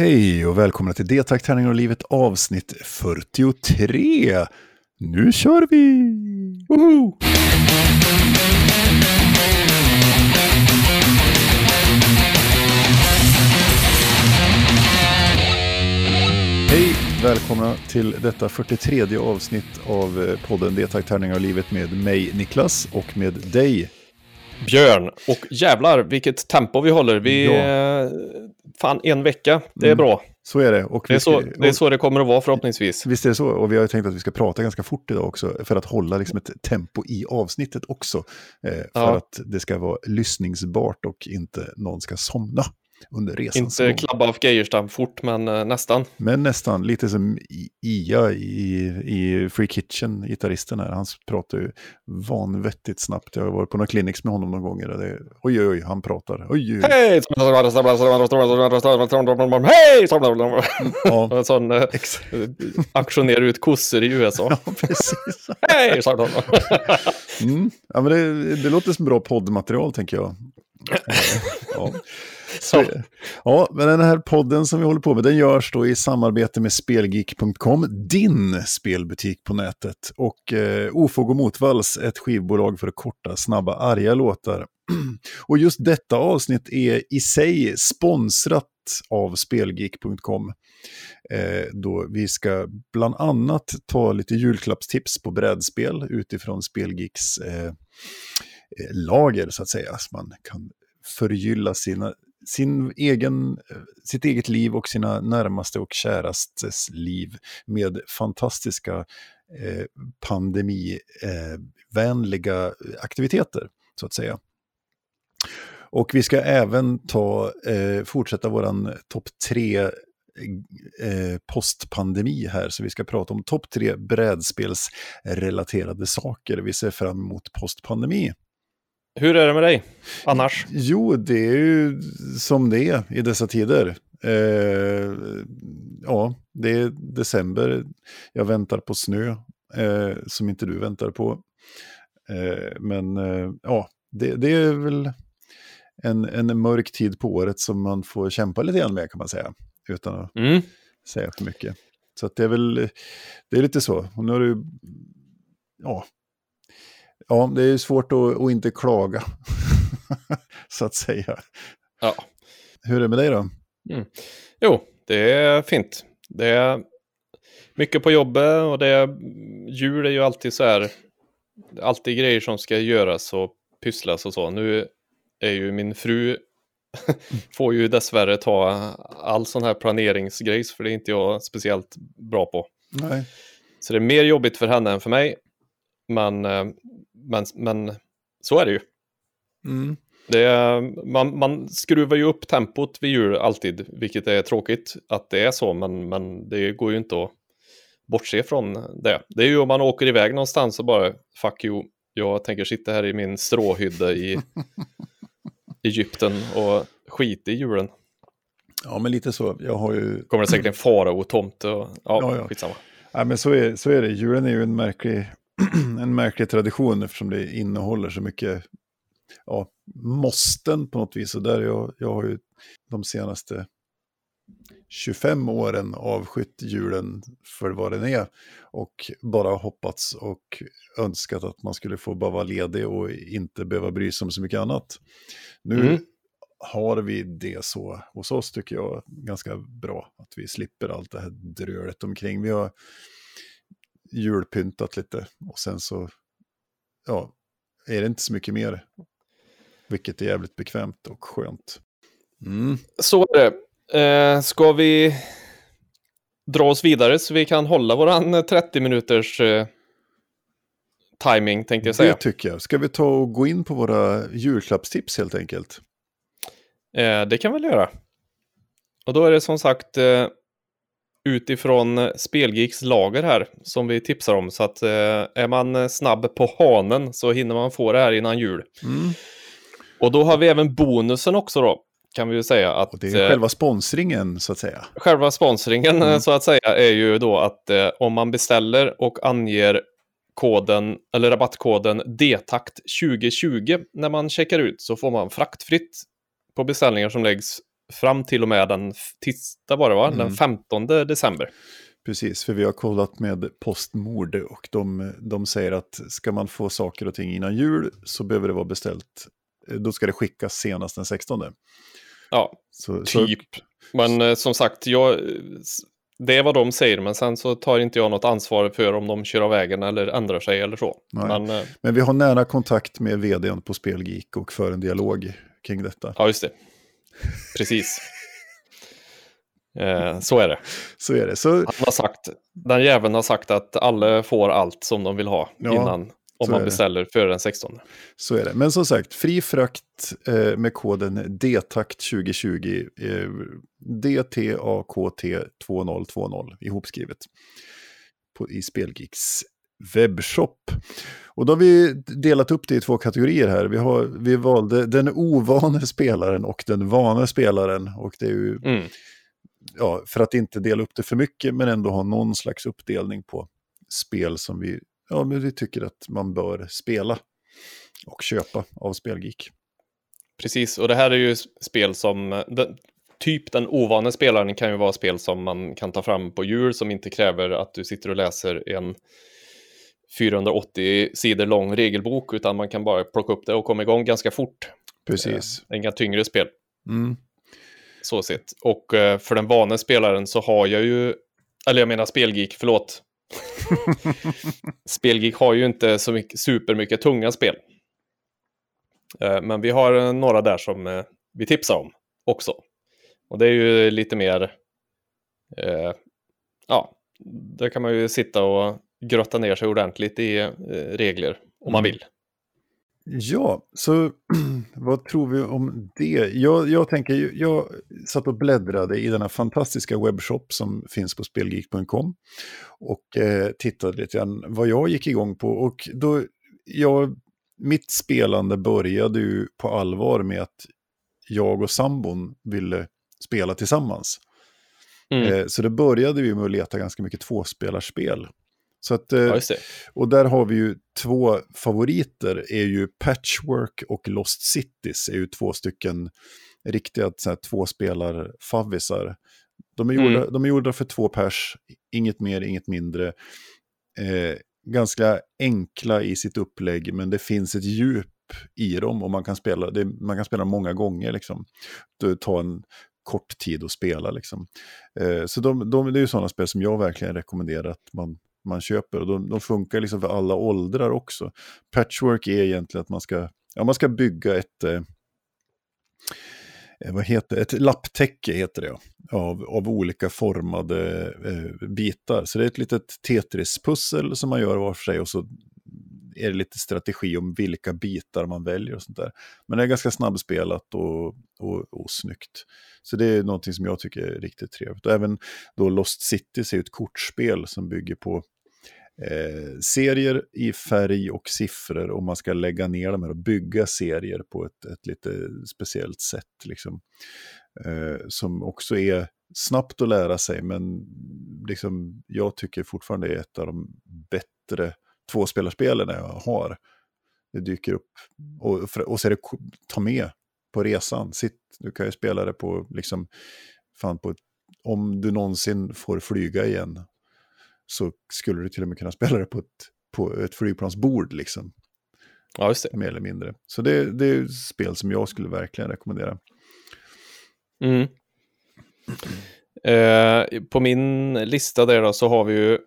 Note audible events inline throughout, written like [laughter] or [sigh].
Hej och välkomna till D-takt, tärningar och livet avsnitt 43. Nu kör vi! Woho! Hej! Välkomna till detta 43 avsnitt av eh, podden D-takt, tärningar och livet med mig Niklas och med dig Björn. Och jävlar vilket tempo vi håller. Vi... Ja. eh, Fan, en vecka. Det är Mm. bra. Så är det. Och Det är, så, det är så det kommer att vara förhoppningsvis. Visst är det så. Och vi har tänkt att vi ska prata ganska fort idag också. För att hålla liksom ett tempo i avsnittet också. Eh, för Ja. att det ska vara lyssningsbart och inte någon ska somna under resans Inte gång. klabba av Geijerstam fort, men eh, nästan. Men nästan lite som Ia i, i Free Kitchen, gitarristen här. Han pratar ju vanvettigt snabbt. Jag har varit på några clinics med honom någon gånger. och Det, oj, oj, oj, han pratar. Oj, oj. Hej! Ja, En sån eh, aktionerar ut kossor i USA. ja, precis. Hej! Mm. Ja, men det, det låter som bra poddmaterial, tänker jag. Eh, Ja. [laughs] Så, ja, men den här podden som vi håller på med, den görs då i samarbete med Spelgeek.com, din spelbutik på nätet. Och eh, Ofog och Motvalls, ett skivbolag för korta, snabba, arga låtar. [clears throat] Och just detta avsnitt är i sig sponsrat av Spelgeek.com. Eh, då vi ska bland annat ta lite julklappstips på brädspel utifrån Spelgeeks eh, eh lager så att säga. Så man kan förgylla sina, sin egen, eh, sitt eget liv och sina närmaste och kärastes liv med fantastiska eh, pandemivänliga eh, aktiviteter så att säga. Och vi ska även ta, eh, fortsätta vår topp tre-postpandemi eh, här. Så vi ska prata om topp tre brädspelsrelaterade saker vi ser fram emot postpandemi. Hur är det med dig annars? Jo, det är ju som det är i dessa tider. Eh, ja, det är december. Jag väntar på snö eh, som inte du väntar på. Eh, men eh, ja, det, det är väl en, en mörk tid på året som man får kämpa lite grann med kan man säga. Utan att Mm. säga för mycket. Så det är väl, det är lite så. Och nu har du, ja, ja det är ju svårt att, att inte klaga. [laughs] så att säga. Ja. Hur är det med dig då? Jo, det är fint. Det är mycket på jobbet och det är, jul är ju alltid så här, alltid grejer som ska göras och pysslas och så. Nu är ju min fru, [laughs] får ju dessvärre ta all sån här planeringsgrejs, för det är inte jag speciellt bra på. Nej. Så det är mer jobbigt för henne än för mig. Men, eh, men, men så är det ju. Mm. Det man, man skruvar ju upp tempot vid jul alltid, vilket är tråkigt att det är så, men, men det går ju inte att bortse från det. Det är ju om man åker iväg någonstans och bara, fuck you, jag tänker sitta här i min stråhydda i [laughs] Egypten och skita i julen. Ja, men lite så. Jag har ju... Kommer det säkert en farao-tomt och ja, Ja, ja. skitsamma. Nej, men så är, så är det. Julen är ju en märklig, [clears throat] en märklig tradition eftersom det innehåller så mycket ja, måsten på något vis. Och där jag, jag har ju de senaste 25 åren avskytt julen för vad den är. Och bara hoppats och önskat att man skulle få bara vara ledig och inte behöva bry sig om så mycket annat. Nu Mm. har vi det så hos oss tycker jag ganska bra. Att vi slipper allt det här drölet omkring. Vi har julpyntat lite och sen så ja, är det inte så mycket mer. Vilket är jävligt bekvämt och skönt. Mm. Så är det. Eh, ska vi dra oss vidare så vi kan hålla våran 30 minuters eh, timing tänkte jag säga. Det tycker jag. Ska vi ta och gå in på våra julklappstips helt enkelt? Eh, det kan vi väl göra. Och då är det som sagt eh, utifrån Spelgeeks lager här som vi tipsar om. Så att eh, är man snabb på hanen så hinner man få det här innan jul. Mm. Och då har vi även bonusen också då. Kan vi ju säga att Och det är eh, själva sponsringen så att säga. själva sponsringen eh, Mm. så att säga är ju då att eh, om man beställer och anger koden eller rabattkoden DTAKT 2020 när man checkar ut så får man fraktfritt på beställningar som läggs fram till och med den tisdag var det va? Mm. Den 15 december. Precis, för vi har kollat med Postmord och de, de säger att ska man få saker och ting innan jul så behöver det vara beställt. Eh, Då ska det skickas senast den 16. Ja, Så, så, typ. Men eh, som sagt, jag, det är vad de säger, men sen så tar inte jag något ansvar för om de kör av vägen eller ändrar sig eller så. Men eh, men vi har nära kontakt med vdn på Spelgeek och för en dialog kring detta. ja, just det. Precis. Eh, så är det. Så är det. Så, Han har sagt, den jäveln har sagt att alla får allt som de vill ha Ja, innan. Om man beställer före den 16. så är det. Men som sagt, fri frakt eh, med koden DTAKT2020. Eh, DTAKT2020 ihopskrivet. På, I Spelgeeks webbshop. Och då har vi delat upp det i två kategorier här. Vi, har, vi valde den ovane spelaren och den vane spelaren. Och det är ju Mm. ja, för att inte dela upp det för mycket men ändå ha någon slags uppdelning på spel som vi, ja, men vi tycker att man bör spela och köpa av Spelgeek. Precis, och det här är ju spel som, den, typ den ovane spelaren kan ju vara spel som man kan ta fram på jul som inte kräver att du sitter och läser en 480 sidor lång regelbok utan man kan bara plocka upp det och komma igång ganska fort. Precis. Eh, Inga tyngre spel, Mm. så sett. Och eh, för den vane spelaren så har jag ju, eller jag menar Spelgeek, förlåt. [laughs] Spelgeek har ju inte så mycket, supermycket tunga spel. Eh, Men vi har eh, några där som eh, vi tipsar om också. Och det är ju lite mer, eh, ja, där kan man ju sitta och grotta ner sig ordentligt i eh, regler om man Mm. vill. Ja, så [clears throat] vad tror vi om det? Jag, jag tänker, jag satt och bläddrade i denna fantastiska webbshop som finns på spelgeek.com och eh, tittade lite grann vad jag gick igång på. Och då, jag, mitt spelande började ju på allvar med att jag och sambon ville spela tillsammans. Mm. Eh, så det började vi med att leta ganska mycket tvåspelarspel. Så att, eh, Ja, och där har vi ju två favoriter, är ju Patchwork och Lost Cities, är ju två stycken riktiga så här, tvåspelar-favvisar. De, är Mm. gjorda- de är gjorda för två pers, inget mer, inget mindre. Eh, ganska enkla i sitt upplägg, men det finns ett djup i dem och man kan spela, det, man kan spela många gånger. Liksom. Tar en kort tid att spela. Liksom. Eh, så de, de, det är ju sådana spel som jag verkligen rekommenderar att man, man köper. Och de, de funkar liksom för alla åldrar också. Patchwork är egentligen att man ska, ja, man ska bygga ett, eh, eh vad heter det? ett lapptäcke heter det, av, av olika formade eh, bitar. Så det är ett litet Tetris-pussel som man gör var för sig och så är det lite strategi om vilka bitar man väljer och sånt där. Men det är ganska snabbspelat och, och, och snyggt. Så det är någonting som jag tycker är riktigt trevligt. Och även då Lost Cities är ju ett kortspel som bygger på eh, serier i färg och siffror och man ska lägga ner dem här och bygga serier på ett, ett lite speciellt sätt. Liksom. Eh, som också är snabbt att lära sig men liksom, jag tycker fortfarande är ett av de bättre tvåspelarspelen jag har. Det dyker upp och, och så är det ta med på resan. Sitt, du kan ju spela det på, liksom, fan på ett, om du någonsin får flyga igen så skulle du till och med kunna [laughs] spela det på ett, på ett flygplansbord, liksom, Ja, just det. mer eller mindre. Så det, det är spel som jag skulle verkligen rekommendera. Mm. Eh, på min lista där då så har vi ju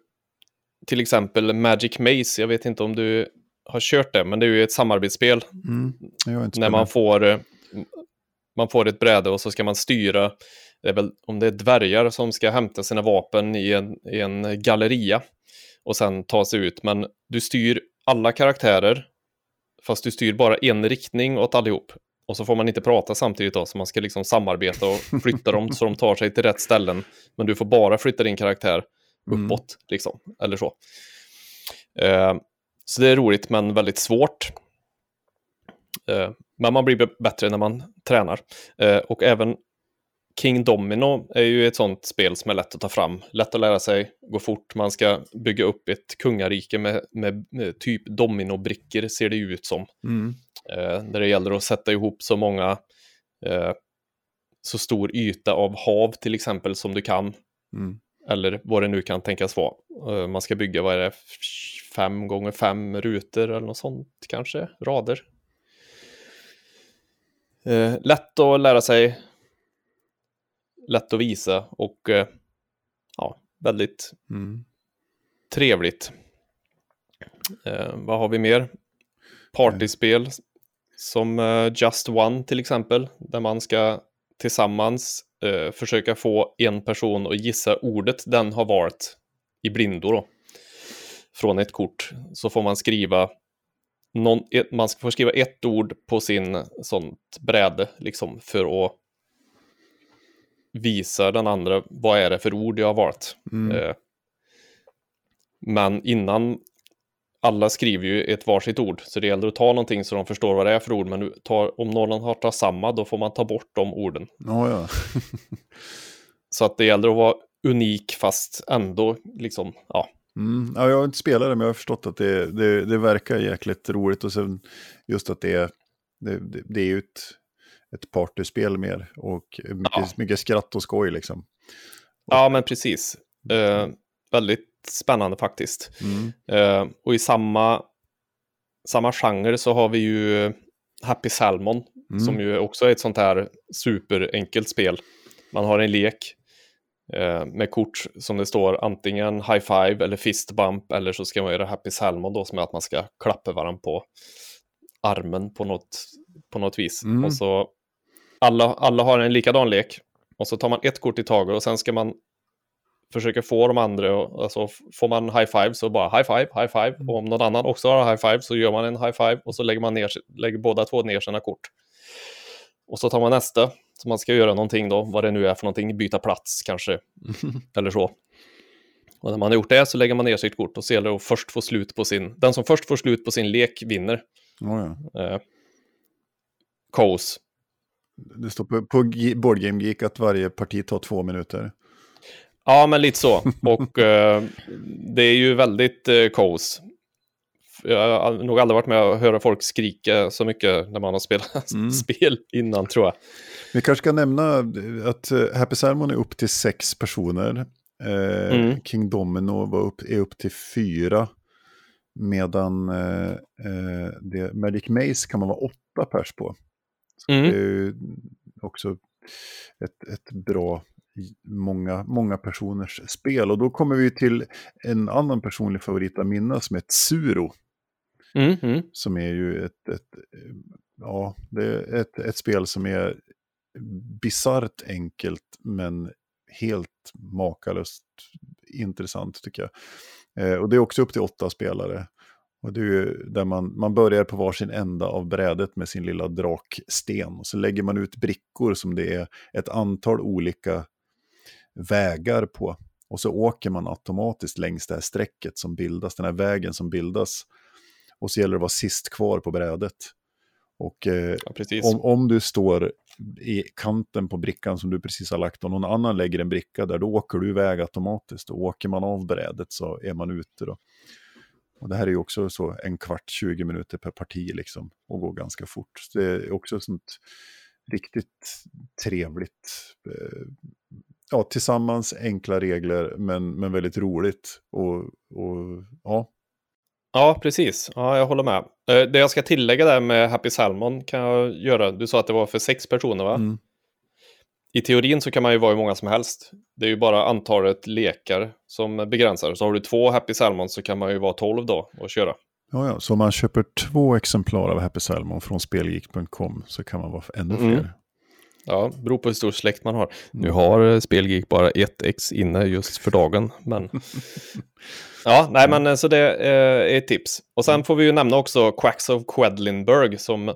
till exempel Magic Maze. Jag vet inte om du har kört det, men det är ju ett samarbetsspel Mm. När man får, eh, man får ett bräde och så ska man styra, det är väl, om det är dvärgar som ska hämta sina vapen i en, i en galleria och sen ta sig ut. Men du styr alla karaktärer, fast du styr bara en riktning åt allihop. Och så får man inte prata samtidigt då, så man ska liksom samarbeta och flytta dem så de tar sig till rätt ställen. Men du får bara flytta din karaktär Mm. uppåt, liksom, eller så. Eh, så det är roligt, men väldigt svårt. Eh, men man blir bättre när man tränar. Eh, och även King Domino är ju ett sånt spel som är lätt att ta fram. Lätt att lära sig, gå fort. Man ska bygga upp ett kungarike med, med, med typ dominobrickor, ser det ju ut som. Mm. Eh, där det gäller att sätta ihop så många eh, så stor yta av hav till exempel som du kan. Mm. Eller vad det nu kan tänkas vara. Eh, man ska bygga, vad är det, fem gånger fem rutor eller något sånt kanske, rader. Eh, lätt att lära sig, lätt att visa och eh, ja, väldigt Mm. trevligt. Vad har vi mer? Partyspel som eh, Just One till exempel, där man ska tillsammans eh, försöka få en person att gissa ordet den har valt i blindo då. Från ett kort så får man skriva någon, ett, man får skriva ett ord på sin sånt bräde liksom för att visa den andra vad är det för ord jag har valt. Mm. Eh, men innan, alla skriver ju ett varsitt ord, så det gäller att ta någonting så de förstår vad det är för ord, men tar, om någon har tagit samma, då får man ta bort de orden. Ja, ja. [laughs] Så att det gäller att vara unik fast ändå liksom, ja. Mm. ja, jag har inte spelat det, men jag har förstått att det, det, det verkar jäkligt roligt. Och sen just att det är, det, det, är ju ett, ett partyspel mer. Och mycket, Ja. mycket skratt och skoj liksom. Ja, men precis. Eh, väldigt spännande faktiskt. Mm. Eh, och i samma, samma genre så har vi ju Happy Salmon, Mm. som ju också är ett sånt här superenkelt spel. Man har en lek eh, med kort som det står antingen high five eller fist bump eller så ska man göra Happy Salmon då som är att man ska klappa varandra på armen på något, på något vis. Mm. Och så alla, alla har en likadan lek och så tar man ett kort i taget och sen ska man försöka få de andra, alltså får man high five så bara high five, high five. Och om någon annan också har high five så gör man en high five och så lägger man ner, lägger båda två ner sina kort. Och så tar man nästa, så man ska göra någonting då, vad det nu är för någonting, byta plats kanske, [laughs] eller så. Och när man har gjort det så lägger man ner sitt kort och så gäller det att först få slut på sin, den som först får slut på sin lek vinner. Ja, ja. Eh. Det står på, på Ge- Board Game Geek att varje parti tar två minuter. Ja, men lite så. Och [laughs] eh, det är ju väldigt eh, kos. Jag har nog aldrig varit med och höra folk skrika så mycket när man har spelat [laughs] Mm. spel innan, tror jag. Vi kanske ska nämna att eh, Happy Salmon är upp till sex personer. Eh, Mm. King Domino var upp, är upp till fyra. Medan eh, eh, det, Magic Maze kan man vara åtta pers på. Så Mm. Det är ju också ett, ett bra, många, många personers spel. Och då kommer vi till en annan personlig favorit av mina som är Tsuro. Mm, mm. Som är ju ett, ett, eh, ja, det är ett, ett spel som är bisarrt enkelt men helt makalöst intressant tycker jag. Eh, och det är också upp till åtta spelare. Och det är ju där man, man börjar på varsin ända av brädet med sin lilla draksten. Och så lägger man ut brickor som det är ett antal olika vägar på. Och så åker man automatiskt längs det här strecket som bildas, den här vägen som bildas. Och så gäller det att vara sist kvar på brädet. Och eh, Ja, om, om du står i kanten på brickan som du precis har lagt och någon annan lägger en bricka där, då åker du iväg automatiskt. Och åker man av brädet så är man ute då. Och det här är ju också så en kvart, 20 minuter per parti liksom. Och går ganska fort. Så det är också sånt riktigt trevligt. eh, Ja, tillsammans enkla regler men, men väldigt roligt. Och, och ja, Ja, precis. Ja, jag håller med. Eh, Det jag ska tillägga där med Happy Salmon kan jag göra. Du sa att det var för sex personer, va? mm, I teorin så kan man ju vara hur många som helst. Det är ju bara antalet lekar som begränsar. Så har du två Happy Salmon så kan man ju vara tolv då och köra. Ja, ja, så om man köper två exemplar av Happy Salmon från spelgeek.com så kan man vara ännu fler. Mm. Ja, beror på hur stor släkt man har. Nu har eh, Spelgeek bara ett ex inne just för dagen, men... [laughs] ja, nej men eh, så det eh, är ett tips. Och sen får vi ju nämna också Quacks of Quedlinburg som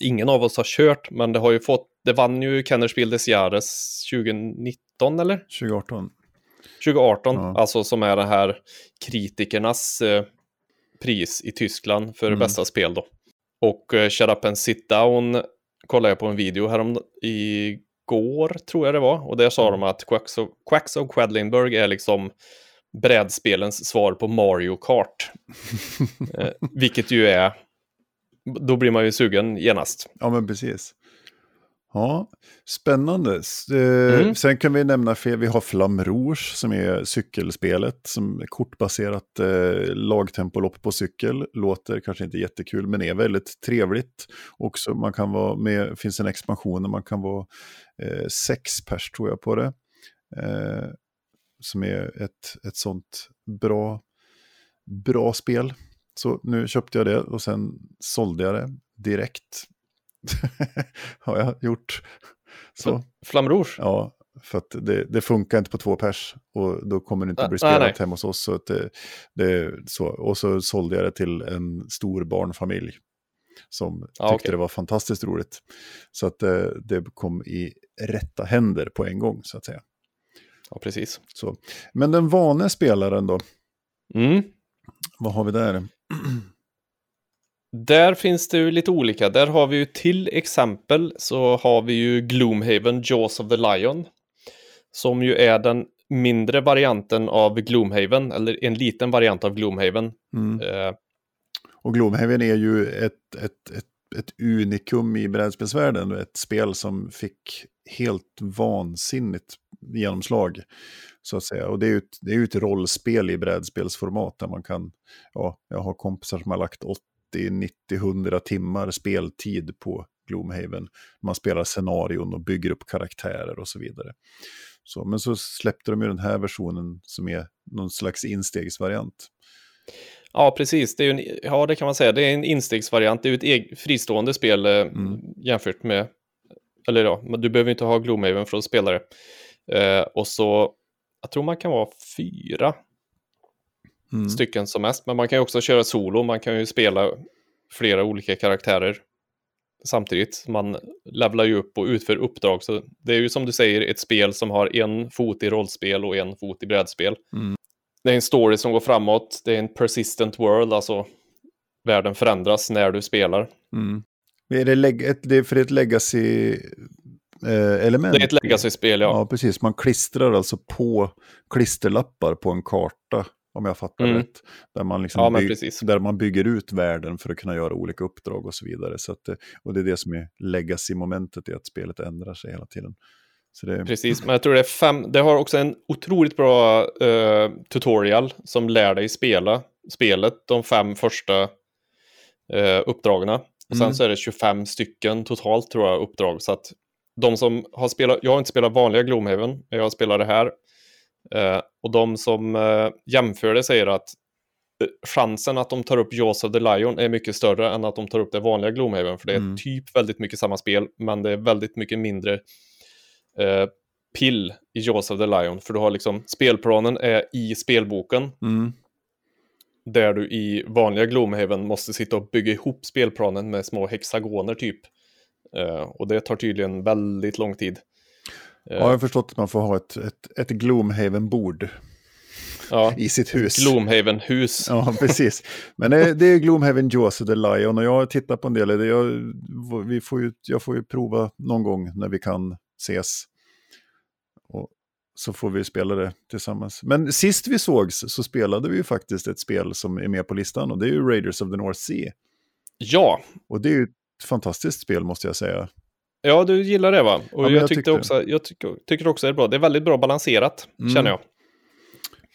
ingen av oss har kört, men det har ju fått, det vann ju Kennerspiel des Jahres 2019 eller? 2018. 2018, Ja. alltså som är det här kritikernas eh, pris i Tyskland för Mm. bästa spel då. Och eh, Shut Up and Sit Down kollade jag på en video härom igår, tror jag det var, och där sa de att Quacks of, Quacks of Quedlinburg är liksom brädspelens svar på Mario Kart. [laughs] eh, vilket ju är, då blir man ju sugen genast. Ja, men precis. Ja, spännande. Eh, mm. Sen kan vi nämna, för vi har Flam Rouge som är cykelspelet, som är kortbaserat eh, lagtempolopp på cykel. Låter kanske inte jättekul, men är väldigt trevligt. Också man kan vara med, finns en expansion där man kan vara eh, sex pers tror jag på det. Eh, som är ett, ett sånt bra, bra spel. Så nu köpte jag det och sen sålde jag det direkt [laughs] har jag gjort. Så. Flam Rouge? Ja, för att det, det, funkar inte på två pers och då kommer det inte att bli spelat ah, hemma hos oss. Så det, det, så. Och så sålde jag det till en stor barnfamilj som ah, tyckte okay. det var fantastiskt roligt. Så att det, det, kom i rätta händer på en gång så att säga. Ja, precis. Så. Men den vane spelaren då? Mm. Vad har vi där? [clears throat] Där finns det ju lite olika. Där har vi ju till exempel så har vi ju Gloomhaven Jaws of the Lion. Som ju är den mindre varianten av Gloomhaven, eller en liten variant av Gloomhaven. Mm. Eh. Och Gloomhaven är ju ett, ett, ett, ett unikum i brädspelsvärlden. Ett spel som fick helt vansinnigt genomslag. Så att säga. Och det är ju ett, det är ett rollspel i brädspelsformat där man kan, ja, jag har kompisar som har lagt 80, 90, 100 timmar speltid på Gloomhaven. Man spelar scenarion och bygger upp karaktärer och så vidare. Så, men så släppte de ju den här versionen som är någon slags instegsvariant. Ja, precis. Det är en, ja, det kan man säga. Det är en instegsvariant. Det är ju ett fristående spel eh, mm. jämfört med... Eller ja, du behöver inte ha Gloomhaven för att spela det. Eh, och så, jag tror man kan vara fyra mm. stycken som mest. Men man kan ju också köra solo, man kan ju spela flera olika karaktärer samtidigt. Man levlar ju upp och utför uppdrag. Så det är ju som du säger ett spel som har en fot i rollspel och en fot i brädspel. Mm. Det är en story som går framåt, det är en persistent world, alltså världen förändras när du spelar. Mm. Är det, ett, det är för ett legacy eh, element. Det är ett legacy-spel, ja. Ja, precis. Man klistrar alltså på klisterlappar på en karta, om jag fattar mm. rätt. Där man, liksom ja, bygg, där man bygger ut världen för att kunna göra olika uppdrag och så vidare. Så att, och det är det som är legacy-momentet i att spelet ändrar sig hela tiden. Det... Precis, men jag tror det är fem. Det har också en otroligt bra uh, tutorial som lär dig spela spelet de fem första uh, uppdragen. Och sen mm. så är det 25 stycken totalt tror jag uppdrag. Så att de som har spelat, jag har inte spelat vanliga Gloomhaven, men jag har spelat det här. Eh, och de som eh, jämför det säger att eh, chansen att de tar upp Jaws of the Lion är mycket större än att de tar upp det vanliga Gloomhaven. För det är mm. typ väldigt mycket samma spel, men det är väldigt mycket mindre eh, pill i Jaws of the Lion. För du har liksom, spelplanen är i spelboken. Mm. Där du i vanliga Gloomhaven måste sitta och bygga ihop spelplanen med små hexagoner typ. Uh, och det tar tydligen väldigt lång tid. Uh, ja, jag har förstått att man får ha ett, ett, ett Gloomhaven-bord. Ja, [laughs] i sitt hus. Gloomhaven-hus. Ja, [laughs] precis. Men det, det är Gloomhaven Jaws of the Lion och jag har tittat på en del. Jag, vi får ju, jag får ju prova någon gång när vi kan ses. Och så får vi spela det tillsammans. Men sist vi sågs så spelade vi ju faktiskt ett spel som är med på listan och det är ju Raiders of the North Sea. Ja. Och det är ju fantastiskt spel måste jag säga. Ja, du gillar det va? Och ja, jag, jag, tyckte också, jag tycker, tycker också det är bra. Det är väldigt bra balanserat, mm. känner jag.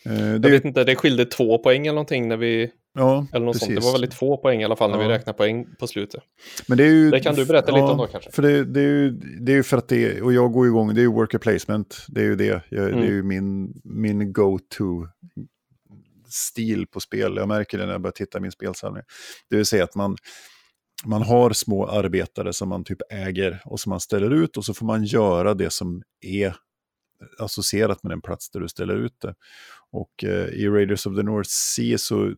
Eh, det... Jag vet inte, det skilde två poäng eller någonting när vi... Ja, eller något precis. sånt. Det var väldigt få poäng i alla fall när ja. vi räknar poäng på slutet. Men det, är ju, det kan du berätta lite om då kanske. För det, det, är ju, det är ju för att det är, och jag går igång, det är ju worker placement. Det är ju det, jag, mm. det är mm. ju min, min go-to stil på spel. Jag märker det när jag börjar titta i min spelsamling. Det vill säga att man, man har små arbetare som man typ äger och som man ställer ut och så får man göra det som är associerat med den plats där du ställer ut det. Och eh, i Raiders of the North Sea så,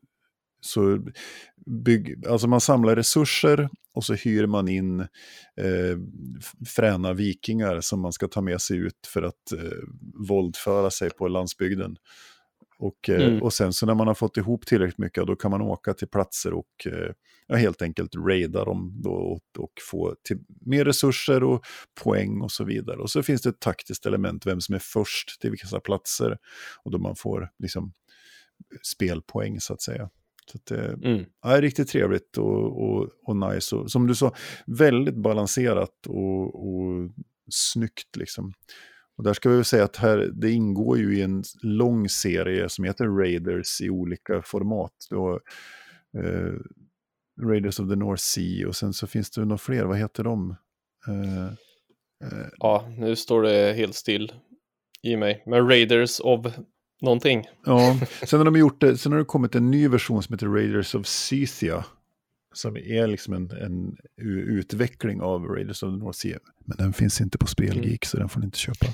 så bygg, alltså man samlar resurser och så hyr man in eh, fräna vikingar som man ska ta med sig ut för att eh, våldföra sig på landsbygden. Och, eh, mm. och sen så när man har fått ihop tillräckligt mycket, då kan man åka till platser och eh, ja, helt enkelt raida dem och, och få mer resurser och poäng och så vidare. Och så finns det ett taktiskt element, vem som är först till vissa platser. Och då man får liksom spelpoäng så att säga. Så det mm. är riktigt trevligt och, och, och nice. Och, som du sa, väldigt balanserat och, och snyggt liksom. Och där ska vi väl säga att här, det ingår ju i en lång serie som heter Raiders i olika format. Då, eh, Raiders of the North Sea och sen så finns det några fler, vad heter de? Eh, eh. Ja, nu står det helt still i mig. Men Raiders of någonting. Ja, sen har de gjort det, sen har det kommit en ny version som heter Raiders of Scythia. Som är liksom en, en utveckling av Raiders of the North Sea. Men den finns inte på Spelgeek mm. så den får ni inte köpa.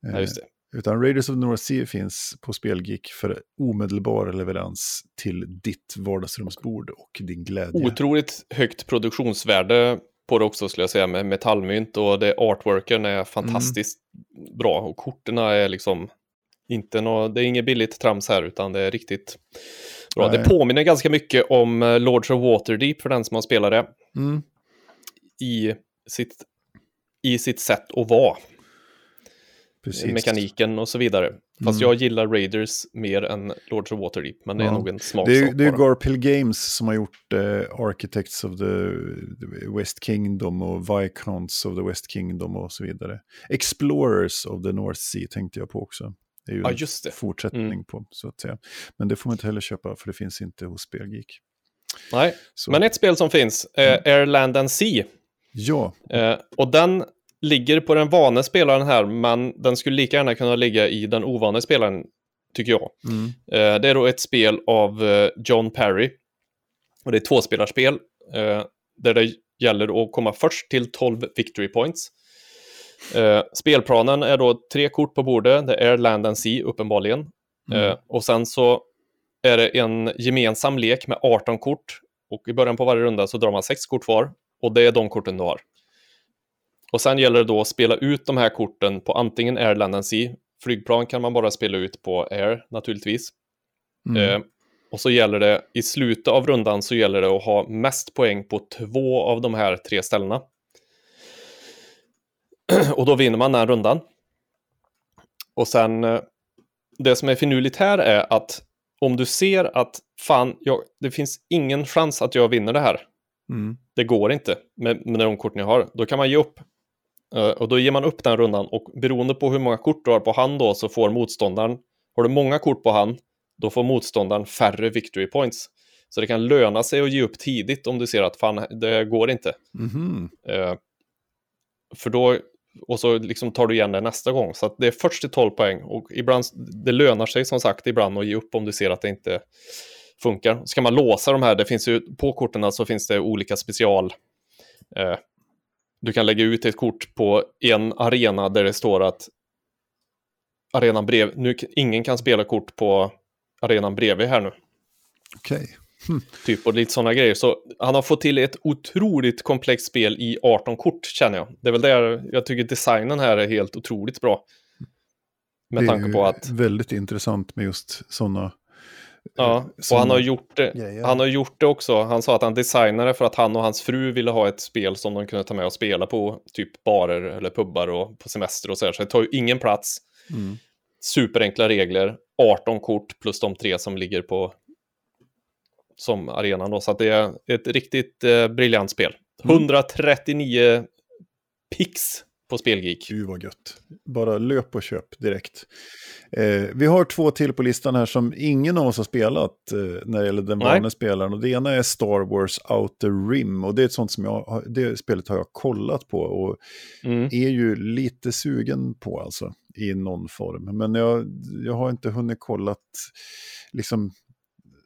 Ja, just det. Eh, utan Raiders of the North Sea finns på Spelgeek för omedelbar leverans till ditt vardagsrumsbord och din glädje. Otroligt högt produktionsvärde på det också skulle jag säga med metallmynt och det artworken är fantastiskt mm. bra och korten är liksom inte nå, det är inget billigt trams här utan det är riktigt bra. Nej. Det påminner ganska mycket om eh, Lords of Waterdeep för den som har spelat det. Mm. I, sitt, I sitt sätt att vara. Precis. Mekaniken och så vidare. Fast mm. jag gillar Raiders mer än Lords of Waterdeep, men det är nog en smaksak Det är, det är Garphill Games som har gjort uh, Architects of the, the, West Kingdom och Viscounts of the West Kingdom och så vidare. Explorers of the North Sea tänkte jag på också. Det är ju ja, just det. fortsättning mm. på, så att säga. Men det får man inte heller köpa, för det finns inte hos Spelgeek. Nej, så. men ett spel som finns är mm. Airland and Sea. Ja. Eh, och den ligger på den vane spelaren här, men den skulle lika gärna kunna ligga i den ovane spelaren, tycker jag. Mm. Eh, det är då ett spel av eh, John Perry. Och det är ett tvåspelarspel, eh, där det gäller att komma först till 12 victory points. Eh, spelplanen är då tre kort på bordet, det är Land and Sea uppenbarligen. Mm. Eh, och sen så är det en gemensam lek med 18 kort. Och i början på varje runda så drar man sex kort var. Och det är de korten du har. Och sen gäller det då att spela ut de här korten på antingen Air, Land and Sea. Flygplan kan man bara spela ut på Air naturligtvis. Mm. Eh, och så gäller det i slutet av rundan så gäller det att ha mest poäng på två av de här tre ställena. [clears throat] och då vinner man den rundan. Och sen, eh, det som är finurligt här är att om du ser att fan, jag, det finns ingen chans att jag vinner det här. Mm. Det går inte med, med de korten jag har. Då kan man ge upp. Uh, och då ger man upp den rundan och beroende på hur många kort du har på hand då så får motståndaren, har du många kort på hand, då får motståndaren färre victory points. Så det kan löna sig att ge upp tidigt om du ser att fan, det går inte. Mm. Uh, för då och så liksom tar du igen det nästa gång. Så det är först till 12 poäng och ibland, det lönar sig som sagt ibland att ge upp om du ser att det inte funkar. Ska man låsa de här, det finns ju på korten så finns det olika special. Eh, du kan lägga ut ett kort på en arena där det står att arenan brev, nu ingen kan spela kort på arenan bredvid här nu. Okej. Okay. [laughs] Typ och lite sådana grejer. Så han har fått till ett otroligt komplext spel i 18 kort känner jag. Det är väl där jag tycker designen här är helt otroligt bra. Med tanke på att... väldigt intressant med just sådana. Ja, och han har, gjort det, grejer. han har gjort det också. Han sa att han designade för att han och hans fru ville ha ett spel som de kunde ta med och spela på typ barer eller pubbar och på semester och så här. Så det tar ju ingen plats. Mm. Superenkla regler, 18 kort plus de tre som ligger på som arenan då. Så att det är ett riktigt eh, briljant spel. 139 mm. pix på Spelgeek. Gud vad gött. Bara löp och köp direkt. Eh, vi har två till på listan här som ingen av oss har spelat eh, när det gäller den vanliga spelaren. Och det ena är Star Wars Outer Rim. Och det är ett sånt som jag, det spelet har jag kollat på och mm. är ju lite sugen på alltså i någon form. Men jag, jag har inte hunnit kollat liksom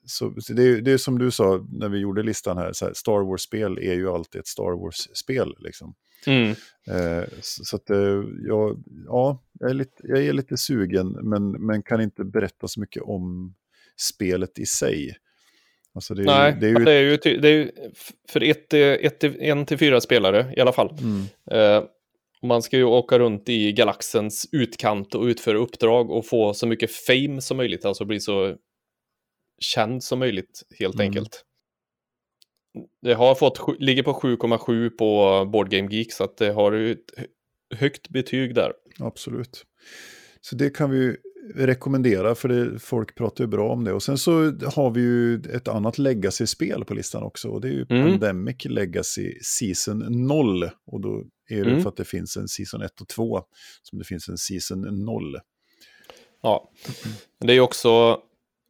så, så det, är, det är som du sa när vi gjorde listan här, här Star Wars-spel är ju alltid ett Star Wars-spel. Liksom. Mm. Eh, så, så, att eh, jag, ja, jag är, lite, jag är lite sugen, men, men kan inte berätta så mycket om spelet i sig. Alltså det Nej, det är ju, det är ju, det är för ett, ett, en till fyra spelare i alla fall. Mm. Eh, man ska ju åka runt i galaxens utkant och utföra uppdrag och få så mycket fame som möjligt, alltså bli så känd som möjligt helt mm. enkelt. Det har fått, ligger på 7,7 på Board Game Geek så att det har ju ett högt betyg där. Absolut. Så det kan vi rekommendera, för det, folk pratar ju bra om det. Och sen så har vi ju ett annat legacy-spel på listan också. Och det är ju mm. Pandemic Legacy Season 0. Och då är det mm. för att det finns en Season 1 och 2 som det finns en Season 0. Ja, det är också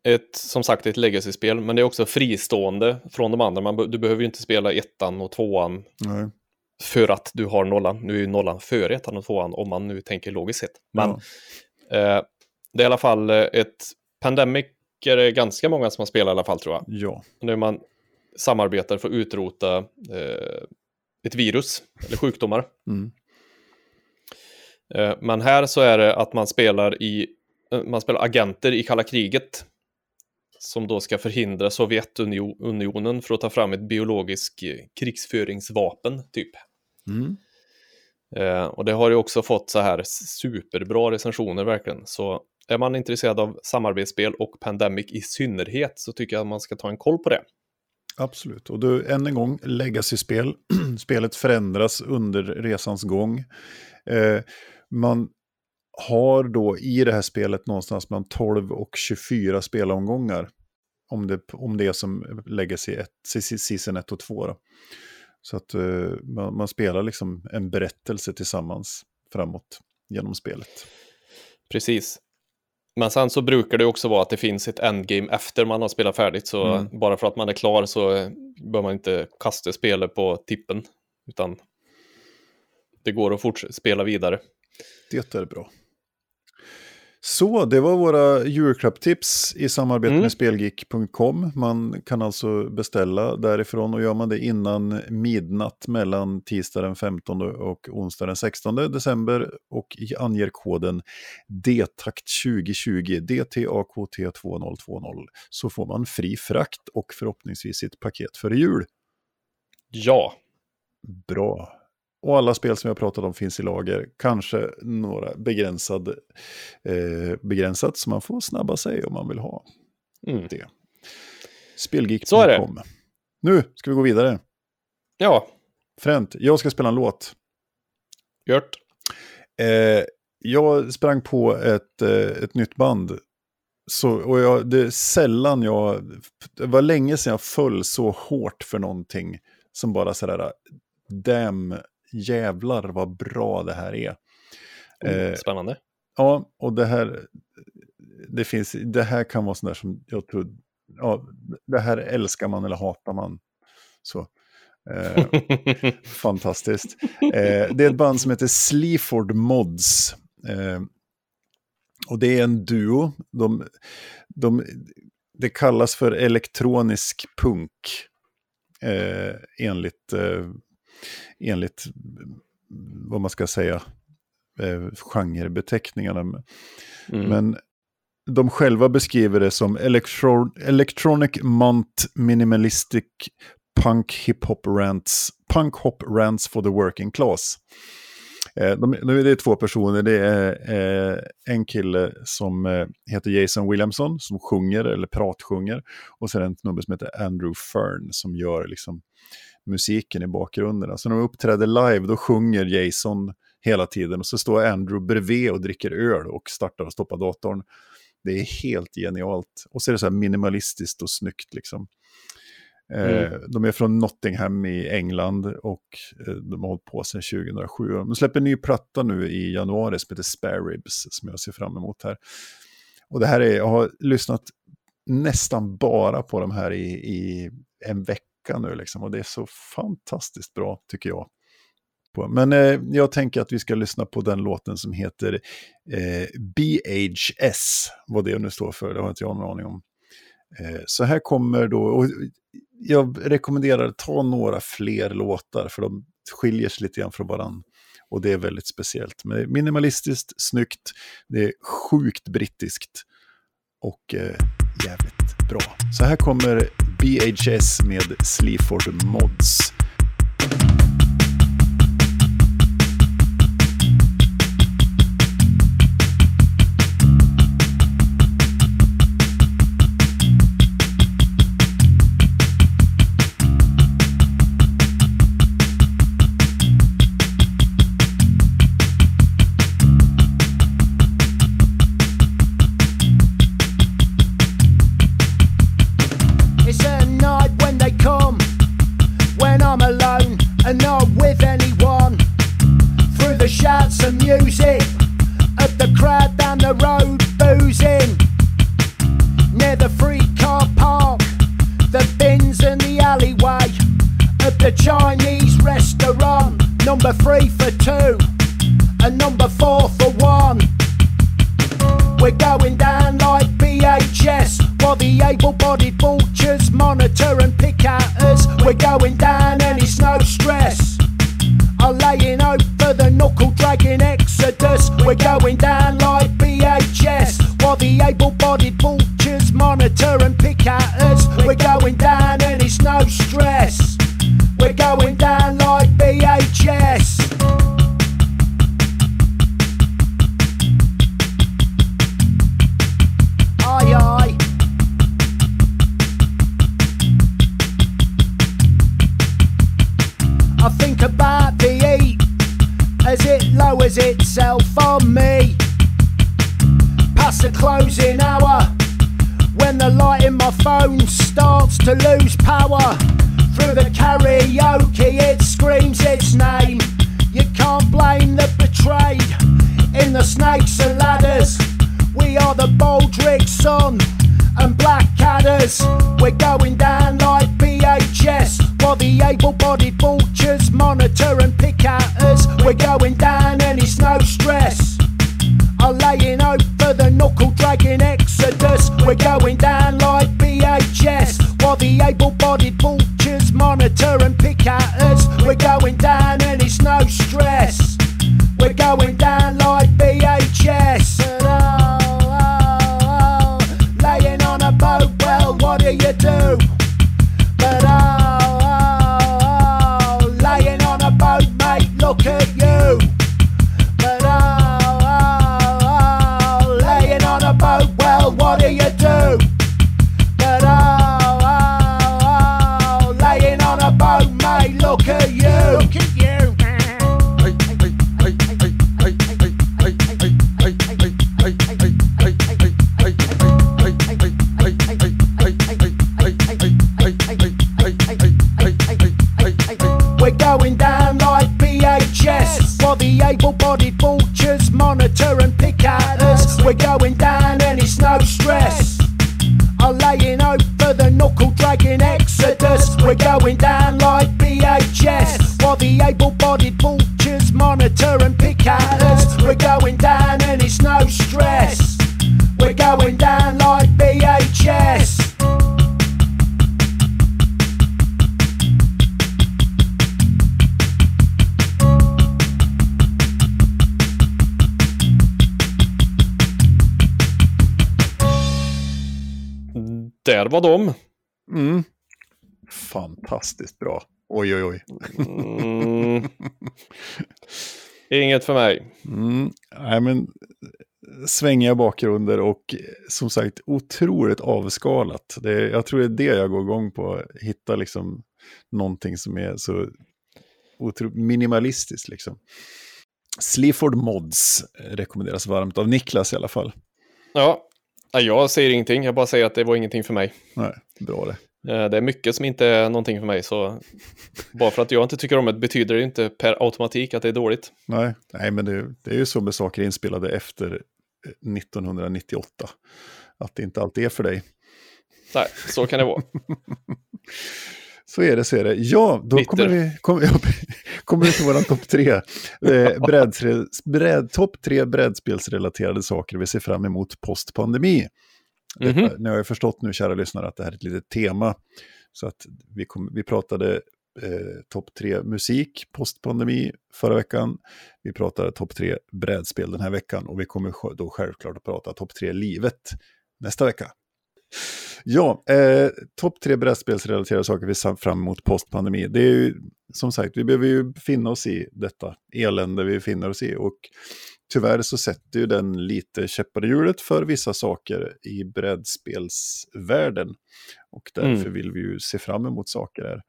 ett, som sagt ett legacy-spel, men det är också fristående från de andra. Man, du behöver ju inte spela ettan och tvåan Nej. för att du har nollan. Nu är ju nollan före ettan och tvåan om man nu tänker logiskt sett. Men ja. eh, det är i alla fall eh, ett Pandemic är det ganska många som har spelat i alla fall tror jag. Ja. När man samarbetar för att utrota eh, ett virus eller sjukdomar. Mm. Eh, men här så är det att man spelar i eh, man spelar agenter i kalla kriget som då ska förhindra Sovjetunionen för att ta fram ett biologiskt eh, krigsföringsvapen, typ. Mm. Eh, och det har ju också fått så här superbra recensioner verkligen. Så är man intresserad av samarbetsspel och Pandemic i synnerhet så tycker jag att man ska ta en koll på det. Absolut, och du, än en gång, legacy-spel. [clears throat] Spelet förändras under resans gång. Eh, man har då i det här spelet någonstans mellan 12 och 24 spelomgångar. Om det, om det är som Legacy 1, Season 1 och 2. Då. Så att uh, man, man, spelar liksom en berättelse tillsammans framåt genom spelet. Precis. Men sen så brukar det också vara att det finns ett endgame efter man har spelat färdigt. Så mm. bara för att man är klar så bör man inte kasta spelet på tippen. Utan det går att fortsätta spela vidare. Det är bra. Så, det var våra julklappstips i samarbete mm. med Spelgeek.com. Man kan alltså beställa därifrån och gör man det innan midnatt mellan tisdag den 15 och onsdag den 16 december och anger koden DTAKT 2020, DTAKT 2020, så får man fri frakt och förhoppningsvis ett paket för jul. Ja. Bra. Och alla spel som jag pratat om finns i lager. Kanske några begränsad, eh, begränsat, så man får snabba sig om man vill ha mm. det. Spelgeek.com. Nu ska vi gå vidare. Ja. Fränt, jag ska spela en låt. Gjort. Eh, jag sprang på ett, eh, ett nytt band. Så, och jag, det är sällan jag... Det var länge sedan jag föll så hårt för någonting som bara sådär... Damn, jävlar vad bra det här är. Mm, spännande. ja, och det här, det finns, det här kan vara sånt där som jag tror, ja, det här älskar man eller hatar man. Så. Eh, [laughs] fantastiskt. Eh, det är ett band som heter Sleaford Mods. Eh, och det är en duo. De, de, det kallas för elektronisk punk. Eh, enligt eh, enligt vad man ska säga, eh, genrebeteckningarna. Mm. Men de själva beskriver det som electro electronic mont minimalistic punk hip-hop rants, punk hop rants for the working class. Eh, de, det är två personer, det är eh, en kille som eh, heter Jason Williamson som sjunger eller pratsjunger och sen en snubbe som heter Andrew Fern som gör liksom musiken i bakgrunden. Alltså när de uppträder live då sjunger Jason hela tiden och så står Andrew bredvid och dricker öl och startar och stoppar datorn. Det är helt genialt. Och så är det så här minimalistiskt och snyggt liksom. Eh, mm. de är från Nottingham i England och eh, de har hållit på sedan 2007. De släpper en ny platta nu i januari som heter Spare Ribs som jag ser fram emot här. Och det här är, jag har lyssnat nästan bara på de här i, i en vecka vecka nu liksom, och det är så fantastiskt bra tycker jag. Men eh, jag tänker att vi ska lyssna på den låten som heter eh, BHS, vad det nu står för, det har inte jag någon aning om. Eh, så här kommer då, och jag rekommenderar att ta några fler låtar, för de skiljer sig lite grann från varandra. Och det är väldigt speciellt. Men det är minimalistiskt, snyggt, det är sjukt brittiskt och eh, jävligt bra. Så här kommer BHS med Sleaford Mods. On me. Past the closing hour, when the light in my phone starts to lose power. Through the karaoke, it screams its name. You can't blame the betrayed in the snakes and ladders. We are the Baldrick Sun and Black Blackcadders. We're going down like BHS while the able bodied vultures monitor and pick at us. We're going down We're going down like BHS while the able bodied vultures monitor and pick at us. We're going down going down like BHS while the able bodied Fantastiskt bra. Oj, oj, oj. Mm. [laughs] Inget för mig. Mm. Nej, men svängiga bakgrunder och som sagt otroligt avskalat. Det, jag tror det är det jag går igång på. Hitta liksom någonting som är så otro, minimalistiskt liksom. Sleaford Mods rekommenderas varmt av Niklas i alla fall. Ja, jag säger ingenting. Jag bara säger att det var ingenting för mig. Nej, bra det. Eh, Det är mycket som inte är någonting för mig, så bara för att jag inte tycker om det betyder det inte per automatik att det är dåligt. Nej, nej men det, det är ju så med saker inspelade efter eh, 1998. Att det inte alltid är för dig. Nej, så kan det vara. [laughs] Så är det, så är det. Ja, då Bitter. kommer vi, kommer, ja, kommer vi till våran topp tre. Eh, bräd, bräd, topp tre brädspelsrelaterade saker vi ser fram emot postpandemi. Detta, Mhm. Ni har ju förstått nu, kära lyssnare, att det här är ett litet tema. Så att vi, kom, vi pratade eh, topp tre musik postpandemi förra veckan. Vi pratade topp tre brädspel den här veckan och vi kommer då självklart att prata topp tre livet nästa vecka. Ja, eh, topp tre brädspelsrelaterade saker vi ser fram emot postpandemi. Det är ju som sagt, vi behöver ju finna oss i detta elände vi finner oss i. Och tyvärr så sätter ju den lite käppar i hjulet för vissa saker i brädspelsvärlden. Och därför Mm. vill vi ju se fram emot saker här.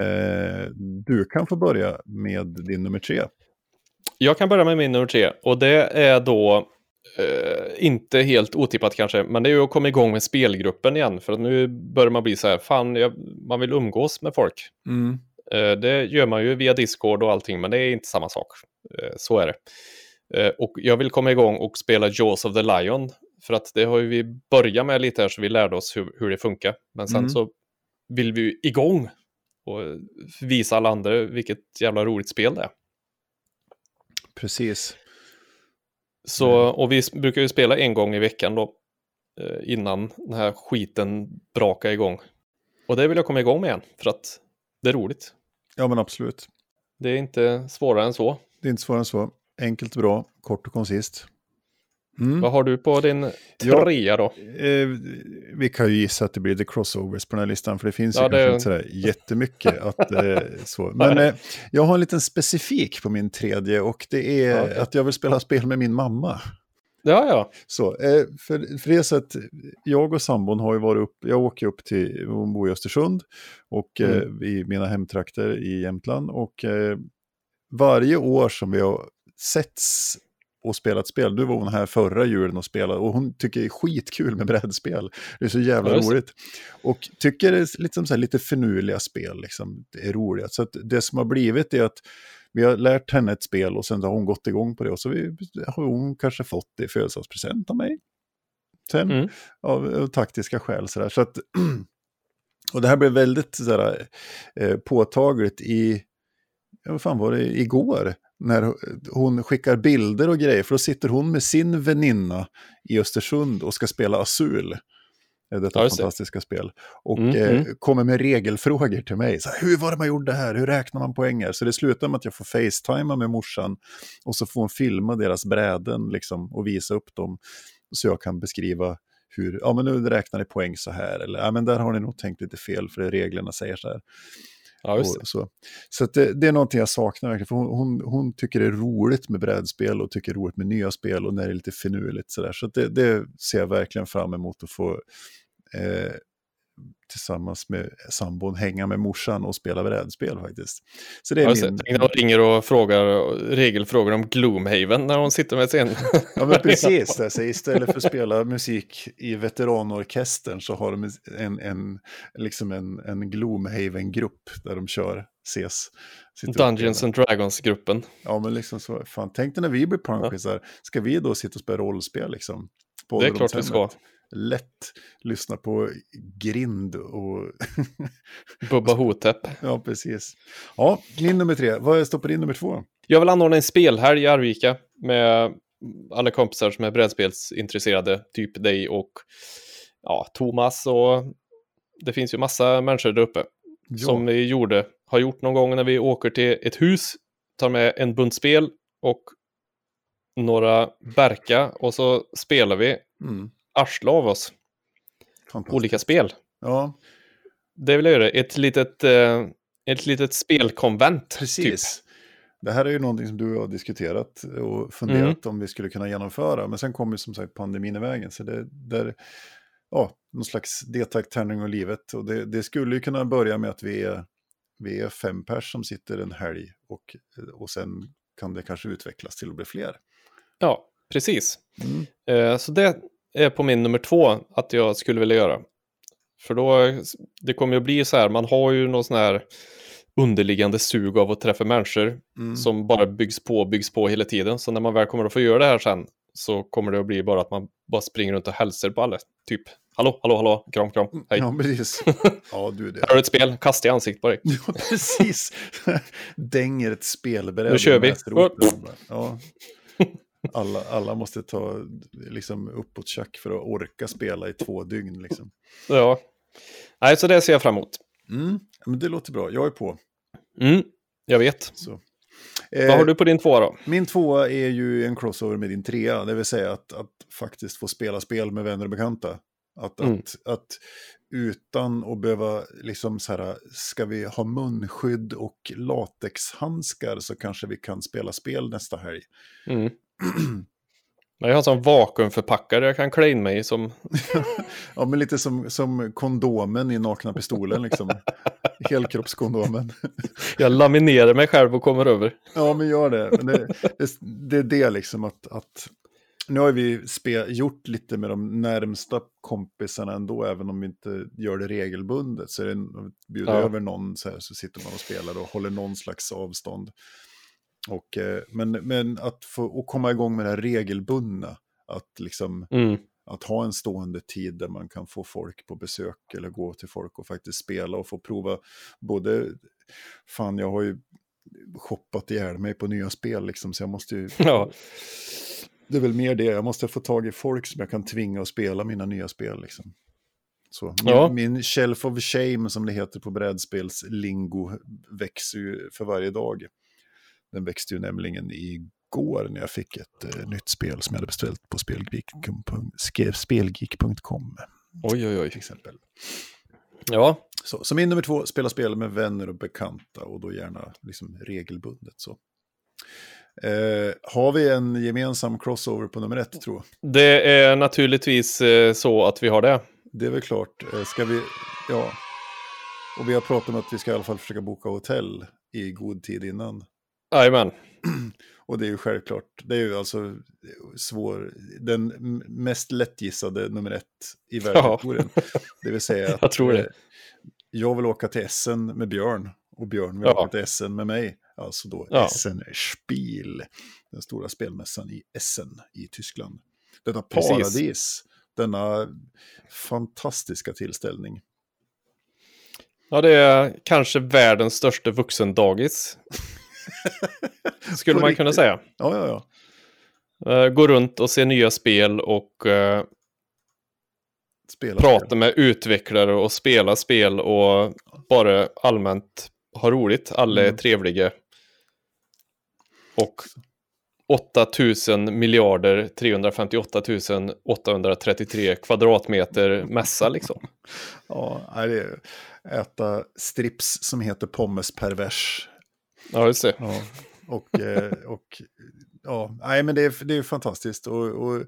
Eh, du kan få börja med din nummer tre. Jag kan börja med min nummer tre och det är då eh, inte helt otippat kanske, men det är ju att komma igång med spelgruppen igen för att nu börjar man bli så här, fan, jag, man vill umgås med folk. Eh, det gör man ju via Discord och allting, men det är inte samma sak. Eh, så är det. Eh, och jag vill komma igång och spela Jaws of the Lion, för att det har vi börjat med lite här så vi lärde oss hur, hur det funkar. Men sen Mm. så vill vi ju igång och visa alla andra vilket jävla roligt spel det är. Precis. Så, och vi brukar ju spela en gång i veckan då. eh, Innan den här skiten brakar igång. Och det vill jag komma igång med igen. För att det är roligt. Ja, men absolut. Det är inte svårare än så. Det är inte svårare än så. Enkelt och bra, kort och koncist. Mm. Vad har du på din trea då? Eh, vi kan ju gissa att det blir the crossovers på den här listan, för det finns Ja, ju det- kanske inte sådär jättemycket [laughs] att, eh, så. Men eh, jag har en liten specifik på min tredje och det är Ja, okej. att jag vill spela spel med min mamma. Ja, ja. Så, eh, för, för det så att jag och sambon har ju varit upp, jag åker upp till, hon bor i Östersund och eh, Mm. i mina hemtrakter i Jämtland och eh, varje år som vi har setts och spelat spel, du var hon här förra julen och spelade och hon tycker det är skitkul med brädspel. Det är så jävla Ja, roligt. Och tycker det är liksom så lite finurliga spel, liksom, det är roligt. Så det som har blivit är att vi har lärt henne ett spel och sen har hon gått igång på det och så vi, har hon kanske fått det i födelsedagspresent av mig. Sen, Mm. av, av taktiska skäl sådär. Så att, [clears throat] och det här blev väldigt sådär, eh, påtagligt i, ja, vad fan var det, igår? När hon skickar bilder och grejer, för då sitter hon med sin väninna i Östersund och ska spela Azul. eh, Detta Ja, fantastiska spel. Och Mm, eh, mm. kommer med regelfrågor till mig. Så här, Hur var det man gjorde det här? Hur räknar man poänger? Så det slutar med att jag får facetima med morsan. Och så får hon filma deras bräden liksom, och visa upp dem. Så jag kan beskriva hur, ja men nu räknar ni poäng så här. Eller ja men där har ni nog tänkt lite fel för det reglerna säger så här. Ja, just det. Så så det, det är någonting jag saknar verkligen. För hon, hon, hon tycker det är roligt med brädspel och tycker det är roligt med nya spel och när det är lite finurligt sådär. Så att det, det ser jag verkligen fram emot att få eh, tillsammans med sambon hänga med morsan och spela brädspel faktiskt. Så det är min... När hon ringer och frågar regelfrågor om Gloomhaven när hon sitter med sin... [laughs] Ja men precis, [laughs] det, så istället för att spela musik i veteranorkestern så har de en, en, liksom en, en Gloomhaven-grupp där de kör, ses. Dungeons and Dragons-gruppen. Ja men liksom så, fan tänk dig när vi blir punkisar, ska vi då sitta och spela rollspel liksom? På Det är klart vi ska. Lätt lyssna på grind och... [laughs] Bubba Hotep. ja precis. Ja, min nummer tre, vad står på din nummer två? Jag vill anordna en spelhelg i Arvika med alla kompisar som är brädspelsintresserade, typ dig och ja, Thomas och det finns ju massa människor där uppe Ja. som vi gjorde, har gjort någon gång när vi åker till ett hus, tar med en bunt spel och några berka och så spelar vi Mm, arsle av oss olika spel. Ja, Det vill jag göra, ett litet, eh, ett litet spelkonvent. Precis. Typ. Det här är ju någonting som du har diskuterat och funderat Mm. om vi skulle kunna genomföra. Men sen kom ju som sagt pandemin i vägen. Så det där, ja, någon slags deltagtärning av livet. Och det, det skulle ju kunna börja med att vi är, vi är fem pers som sitter en helg. Och, och sen kan det kanske utvecklas till att bli fler. Ja, precis. Mm. Eh, Så det är på min nummer två att jag skulle vilja göra. För då, det kommer ju att bli så här, man har ju någon sån här underliggande sug av att träffa människor Mm. som bara byggs på byggs på hela tiden. Så när man väl kommer att få göra det här sen så kommer det att bli bara att man bara springer runt och hälsar på alla. Typ, hallå, hallå, hallå, kram, kram, hej. Ja, precis. [laughs] Ja, du det. Här har du ett spel, kasta i ansiktet på dig. [laughs] Ja, precis. [laughs] Dänger ett spelbräde. Nu kör vi. Ja. Alla, alla måste ta liksom, uppåt tjack för att orka spela i två dygn. Liksom. Ja. Nej, så det ser jag fram emot. Mm. Men det låter bra, jag är på. Mm, jag vet. Så. Vad har Eh, du på din tvåa då? Min tvåa är ju en crossover med din trea, det vill säga att, att faktiskt få spela spel med vänner och bekanta. Att, Mm. att, att utan att behöva, liksom så här, ska vi ha munskydd och latexhandskar så kanske vi kan spela spel nästa helg. Mm. [clears throat] Jag har en sån vakuumförpackare jag kan klä in mig i som... [laughs] Ja, men lite som, som kondomen i Nakna Pistolen, liksom. Helkroppskondomen. [laughs] Jag laminerar mig själv och kommer över. Ja, men gör det. Men det, det, det är det liksom att, att nu har vi spe, gjort lite med de närmsta kompisarna ändå, även om vi inte gör det regelbundet. Så är det, bjuder Ja. över någon så, här, så sitter man och spelar och håller någon slags avstånd. Och, eh, men, men att få att komma igång med det här regelbundna, att liksom Mm. att ha en stående tid där man kan få folk på besök eller gå till folk och faktiskt spela och få prova både, fan jag har ju shoppat ihjäl mig på nya spel liksom så jag måste ju [laughs] Ja. det är väl mer det, jag måste få tag i folk som jag kan tvinga att spela mina nya spel. Liksom. Så, min, Ja. min shelf of shame, som det heter på brädspelslingo, växer ju för varje dag. Den växte ju nämligen igår när jag fick ett eh, nytt spel som jag hade beställt på spelgeek.com. Oj, oj, oj. till exempel. Ja, Så, så min nummer två, spela spel med vänner och bekanta och då gärna liksom regelbundet. Så. Eh, har vi en gemensam crossover på nummer ett tror jag? det är naturligtvis eh, så att vi har det. Det är väl klart. Eh, Ska vi, ja. Och vi har pratat om att vi ska i alla fall försöka boka hotell i god tid innan. Jajamän. [clears throat] Och det är ju självklart, det är ju alltså svår, den mest lättgissade nummer ett i världshistorien. [laughs] Det vill säga att Jag tror det. eh, jag vill åka till Essen med Björn och Björn vill Ja. åka till Essen med mig. Alltså då Ja. Essen Spiel, den stora spelmässan i Essen i Tyskland. Detta Precis. paradis, denna fantastiska tillställning. Ja, det är kanske världens största vuxendagis. [laughs] Skulle man kunna säga. Ja, ja, ja. Eh, Gå runt och se nya spel och eh, Spela prata spel. med utvecklare och spela spel och bara allmänt ha roligt. Alla är Mm. trevliga. Och 8000 miljarder 358 833 kvadratmeter mässa liksom. [laughs] Ja, det är äta strips som heter pommes pervers. Ja, just det. Ja, och, eh, och ja, nej men det är, det är fantastiskt. Och, och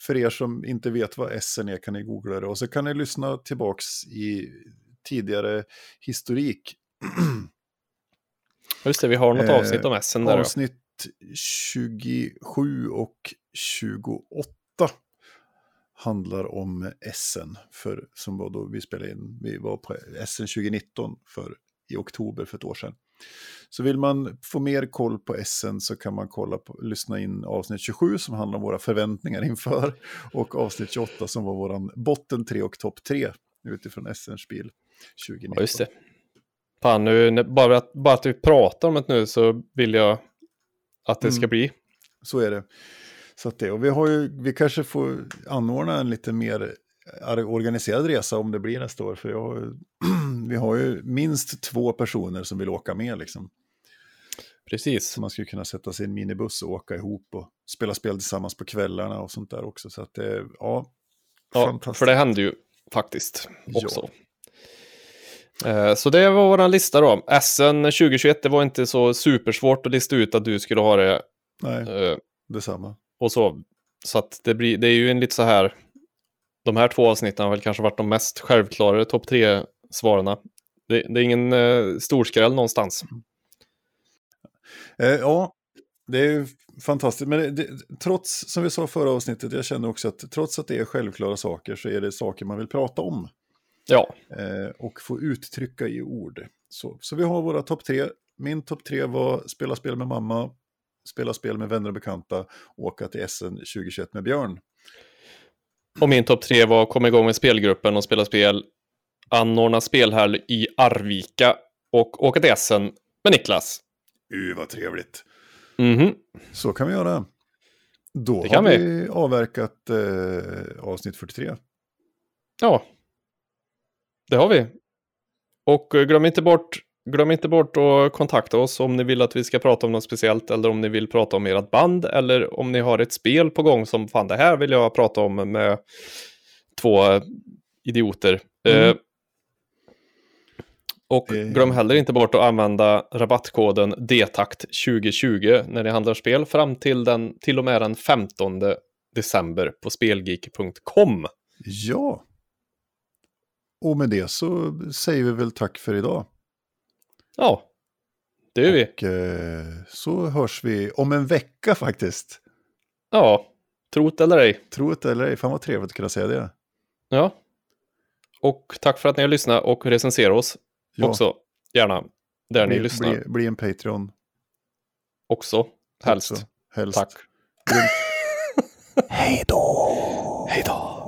för er som inte vet vad SN är kan ni googla det. Och så kan ni lyssna tillbaks i tidigare historik. Just det, vi har något Eh, avsnitt om Essen där. Avsnitt 27 och 28 handlar om SN, för, som var då vi spelade in. Vi var på SN 2019 för, i oktober för ett år sedan. Så vill man få mer koll på SN så kan man kolla på, lyssna in avsnitt 27 som handlar om våra förväntningar inför [laughs] och avsnitt 28 som var våran botten 3 och topp 3 utifrån SN-spel 2019. Ja, just det. Fan, nu, bara, att, bara att vi pratar om det nu så vill jag att det ska Mm. bli. Så är det. Så att det, och vi, har ju, vi kanske får anordna en lite mer ar- organiserad resa om det blir nästa år. För jag, har vi har ju minst två personer som vill åka med. Liksom. Precis. Så man skulle kunna sätta sig i en minibuss och åka ihop och spela spel tillsammans på kvällarna och sånt där också. Så att det, ja, Ja, fantastiskt. för det händer ju faktiskt Ja. också. Eh, Så det var vår lista då. SN 2021, det var inte så supersvårt att lista ut att du skulle ha det Nej, eh, detsamma. och så. Så att det, blir, det är ju en lite så här, de här två avsnitten har väl kanske varit de mest självklara topp tre-svaren. Det, det är ingen eh, storskräll någonstans. Eh, ja, det är ju fantastiskt. Men det, det, trots, som vi sa förra avsnittet, jag känner också att trots att det är självklara saker så är det saker man vill prata om. Ja, eh, och få uttrycka i ord. Så, så vi har våra topp tre. Min topp tre var spela spel med mamma, spela spel med vänner och bekanta, åka till SN 2021 med Björn. och min topp tre var komma igång med spelgruppen och spela spel, anordna spelhall i Arvika och åka till SN med Niklas. Uh, vad trevligt. Mhm. Så kan vi göra. Då har vi. vi, avverkat eh, avsnitt 43. Ja, det har vi. Och eh, glöm inte bort Glöm inte bort att kontakta oss om ni vill att vi ska prata om något speciellt eller om ni vill prata om ert band eller om ni har ett spel på gång som fan det här vill jag prata om med två idioter. Mm. Eh, och glöm heller inte bort att använda rabattkoden DTACT2020 när ni handlar spel fram till, den, till och med den 15 december på spelgeek.com. Ja. Och med det så säger vi väl tack för idag. Ja, det gör vi. Och eh, så hörs vi om en vecka faktiskt. Ja, trot eller ej. Tro det eller ej, fan vad trevligt att kunna säga det. Ja. Och tack för att ni har lyssnat och recenserar oss Ja, också. Gärna där ni bli, lyssnar bli, bli en Patreon. också. Helst. också. Helst. Tack. [laughs] Hej då! Hej då!